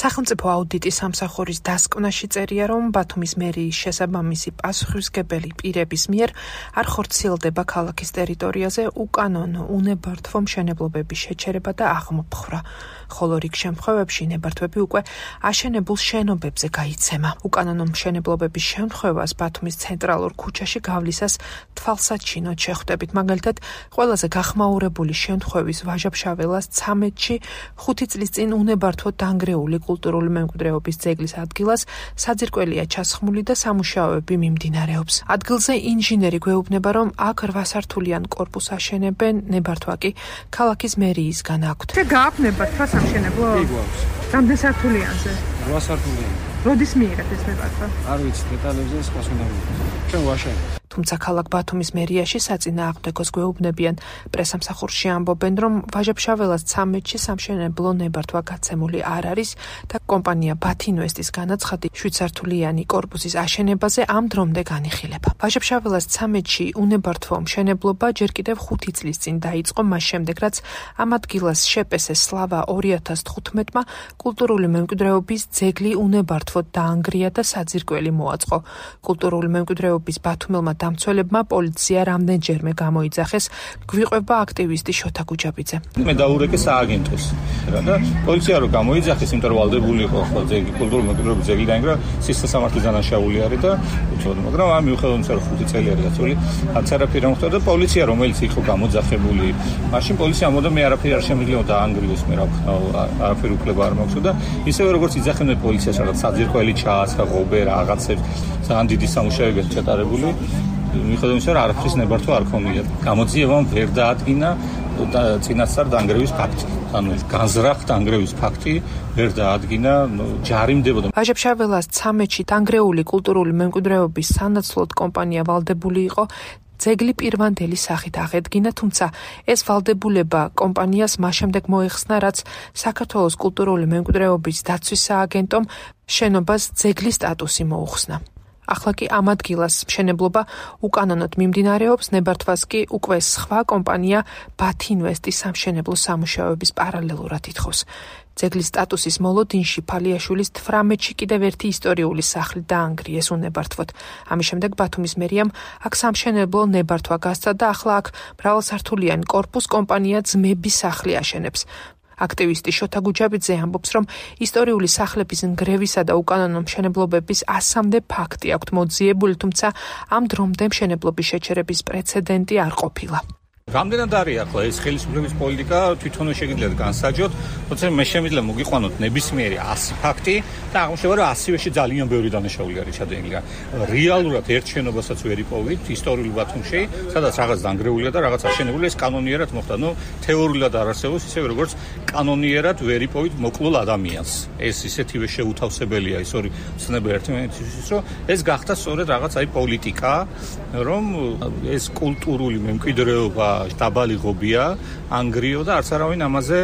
სახელმწიფო აუდიტის სამსახურის დასკვნაში წერია, რომ ბათუმის მერიის შესაბამისი პასუხისგებელი პირების მიერ არ ხორციელდება ქალაქის ტერიტორიაზე უკანონო უნებართვო მშენებლობების შეჩერება და აღმოფხვრა. ხოლო რიგ შემთხვევებში ნებართვები უკვე აშენებულ შენობებზე გაიცემა. უკანონო მშენებლობების შემთხვევას ბათუმის ცენტრალურ ქუჩაში გავლისას თვალსაჩინო შეხვდებით. მაგალითად, ყველაზე გახმაურებული შემთხვევის ვაჟაბშაველას 13-ში 5 წლის წინ უნებართვო დანგრეული კულტურული მემკვიდრეობის ძეგლის ადგილას საძირკველია ჩასხმული და სამუშაოები მიმდინარეობს. ადგილზე ინჟინერი გვეუბნება, რომ აქ 8 სართულიან კორპუს აშენებენ, ნებართვა კი ქალაქის მერიისგან აქვთ. და გააქვთ ნებართვა სამშენებლო? კი გვაქვს. რამდენ სართულიანზე? 8 სართულიანი. როდის მიიღეთ ეს ნებართვა? არ ვიცი, დეტალებზე სხვას უნდა მივიდეთ. ჩვენ ვაშენებთ. თუმცა ქალაქ ბათუმის მერიაში საწინააღმდეგოს გვეუბნებიან პრესამსახურში ამბობენ რომ ვაჟებშაველას 13-ში სამშენებლო ნებართვა გაცემული არ არის და კომპანია ბათინვესტის განაცხადი შვიცართულიანი კორპუსის აშენებაზე ამ დრომდე განიხილება. ვაჟებშაველას 13-ში უნებართვო მშენებლობა ჯერ კიდევ 5 წლის წინ დაიწყო მას შემდეგ რაც ამ ადგილას შეპესე სლავა 2015-მა კულტურული მემკვიდრეობის ძეგლი უნებართვო დაანგრია და საძირკველი მოაწყო. კულტურული მემკვიდრეობის ბათუმელმა დამცველებმა პოლიცია რამდენჯერმე გამოიძახეს გვიყვება აქტივისტი შოთა გუჯაბიძე. მე დაურეკე სააგენტოს. რა და პოლიცია რო გამოიძახეს, იმიტომ რომ ვალდებული იყო ხო ძეგლი კულტურული მემკვიდრეობის ძეგლი დაინგრა სისტემატური დანაშაული არის და უცოდო, მაგრამ ამ მიუხედავად იმისა რომ ხუთი წელი არის გასული, არც არაფერი არ მოხდა და პოლიცია რომელიც იყო გამოძახებული, მაშინ პოლიცია ამბობდა მე არაფერი არ შემიძლია დაანგრიოს მე რა არაფერი უფლება არ მაქვს და ისევე როგორც იძახებდნენ პოლიციას რაღაც საძირკველი ჩაასხა ღობე რაღაცებს ძალიან დიდი სამუშაოები ჩატარებული მიხედავთ იმისა, რომ არაფრის ნებართვა არ ქონია. გამოძიებამ ვერ დაადგინა და წინასწარ დანგრევის ფაქტი. ანუ განზრახ დანგრევის ფაქტი ვერ დაადგინა, ნუ ჯარიმდებოდა. ვაჟებშაველას 13-ში დანგრეული კულტურული მემკვიდრეობის სანაცვლოდ კომპანია ვალდებული იყო ძეგლი პირვანდელი სახით აღედგინა, თუმცა ეს ვალდებულება კომპანიას მას შემდეგ მოეხსნა, რაც საქართველოს კულტურული მემკვიდრეობის დაცვის სააგენტომ შენობას ძეგლის სტატუსი მოუხსნა. ახლა კი ამ ადგილას მშენებლობა უკანონოდ მიმდინარეობს, ნებართვას კი უკვე სხვა კომპანია ბათინვესტის სამშენებლო სამუშაოების პარალელურად ითხოვს. ძეგლის სტატუსის მოლოდინში ფალიაშვილის 18-ში კიდევ ერთი ისტორიული სახლი დაანგრიეს უნებართვოდ. ამის შემდეგ ბათუმის მერიამ აქ სამშენებლო ნებართვა გასცა და ახლა აქ მრავალსართულიანი კორპუს კომპანია ძმების სახლი აშენებს. აქტივისტი შოთა გუჯაბიძე ამბობს, რომ ისტორიული სახლების ნგრევისა და უკანონო მშენებლობების 100-მდე ფაქტი აქვს მოძიებული, თუმცა ამ დრომდე მშენებლობის შეჩერების პრეცედენტი არ ყოფილა. რამდენად არის ახლა ეს ხელისუფლების პოლიტიკა თვითონო შეგიძლიათ განსაჯოთ, თორე მე შემიძლია მოგიყვანოთ ნებისმიერი 100 ფაქტი და აღმოჩნდება რომ 100-ში ძალიან ბევრი დანაშაული არის ჩადენილი. რეალურად ერთ შენობასაც ვერ იპოვით ისტორიულ ბათუმში, სადაც რაღაც დანგრეულია და რაღაც აშენებული ეს კანონიერად მოხდა. ნუ თეორიულად არ არსებობს ისე როგორც კანონიერად ვერ იპოვით მოკლულ ადამიანს. ეს ისეთივე შეუთავსებელია ის ორი ცნება ერთმანეთისთვის, რომ ეს გახდა სწორედ რაღაც აი პოლიტიკა, რომ ეს კულტურული მემკვიდრეობა დაბალი ღობია, ანგრიო და არც არავინ ამაზე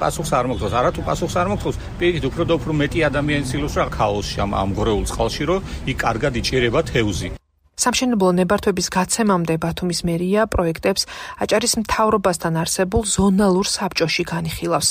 პასუხს არ მოგთხოვს. არათუ პასუხს არ მოგთხოვს, პირიქით უფრო და უფრო მეტი ადამიანი ცილოს რა ქაოსში ამ ამღრეულ წყალში, რომ იქ კარგად იჭერება თევზი. სამშენებლო ნებართვების გაცემამდე ბათუმის მერია პროექტებს აჭარის მთავრობასთან არსებულ ზონალურ საბჭოში განიხილავს.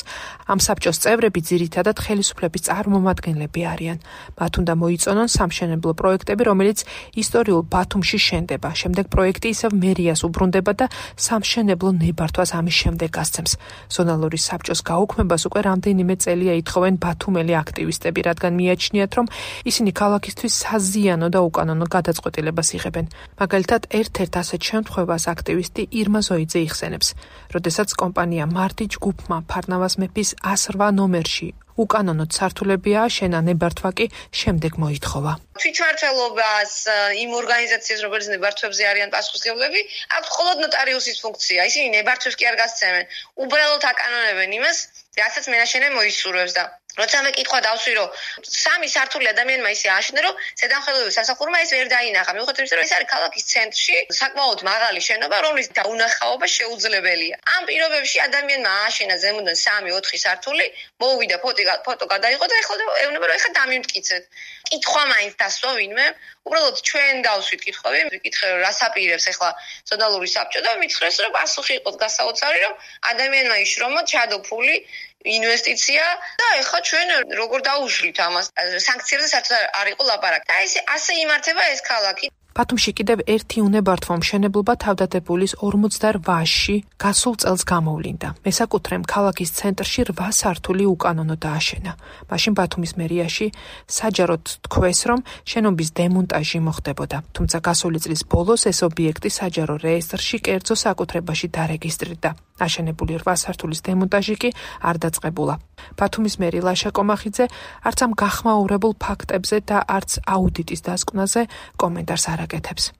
ამ საბჭოს წევრები ძირითადად ხელისუფლების წარმომადგენლები არიან. მათ უნდა მოიწონონ სამშენებლო პროექტები, რომელიც ისტორიულ ბათუმში შენდება. შემდეგ პროექტი ისევ მერიას უბრუნდება და სამშენებლო ნებართვას ამის შემდეგ გასცემს. ზონალური საბჭოს გაუქმებას უკვე რამდენიმე წელია ითხოვენ ბათუმელი აქტივისტები, რადგან მიაჩნიათ, რომ ისინი ქალაქისთვის საზიანო და უკანონო გადაწყვეტილებას იღებენ. მაგალითად, ერთ-ერთ ასეთ შემთხვევას აქტივისტი ირმა ზოიძე იხსენებს, როდესაც კომპანია მარტი ჯგუფმა ფარნავას მეფის 108 ნომერში უკანონოდ სართულებია შენა ნებართვა კი შემდეგ მოითხოვა. თვითმართველობას იმ ორგანიზაციებს როგორც ნებართვებზე არიან პასუხისმგებლები, აქვს მხოლოდ ნოტარიუსის ფუნქცია. ისინი ნებართვებს კი არ გასცემენ. უბრალოდ აკანონებენ იმას, რასაც მენაშენე მოისურვებს და როცა მე კითხვა დავსვი რომ სამი სართული ადამიანმა ისე აშენა რომ ზედამხედველობის სამსახურმა ეს ვერ დაინახა. მიუხედავად იმისა რომ ეს არის ქალაქის ცენტრში საკმაოდ მაღალი შენობა რომლის დაუნახაობა შეუძლებელია. ამ პირობებში ადამიანმა აშენა ზემოდან 3-4 სართული მოუვიდა ფოტო ფოტო გადაიღო და ეხლა ეუბნება რომ ეხლა დამიმტკიცეთ. კითხვა მაინც დასვა ვინმე. უბრალოდ ჩვენ დავსვით კითხვები ვიკითხე რომ რას აპირებს ეხლა ზონალური საბჭო და მითხრეს რომ პასუხი იყოს გასაოცარი რომ ადამიანმა იშრომო ჩადო ფული ინვესტიცია და ეხლა ჩვენ როგორ დაუშვით ამას? სანქციებზე საერთოდ არ იყო ლაპარაკი. და ეს ასე იმართება ეს ქალაქი ბათუმში კიდევ ერთი უნებართვო მშენებლობა თავდადებულის 48-ში გასულ წელს გამოვლინდა. მესაკუთრემ ქალაქის ცენტრში 8 სართული უკანონო დააშენა. მაშინ ბათუმის მერიაში საჯაროდ თქვეს, რომ შენობის დემონტაჟი მოხდებოდა. თუმცა გასული წლის ბოლოს ეს ობიექტი საჯარო რეესტრში კერძო საკუთრებაში დარეგისტრირდა. აშენებული 8 სართულის დემონტაჟი კი არ დაწყებულა. ბათუმის მერი ლაშა კომახიძე არც ამ გახმაურებულ ფაქტებზე და არც აუდიტის დასკვნაზე კომენტარს არ აკეთებს.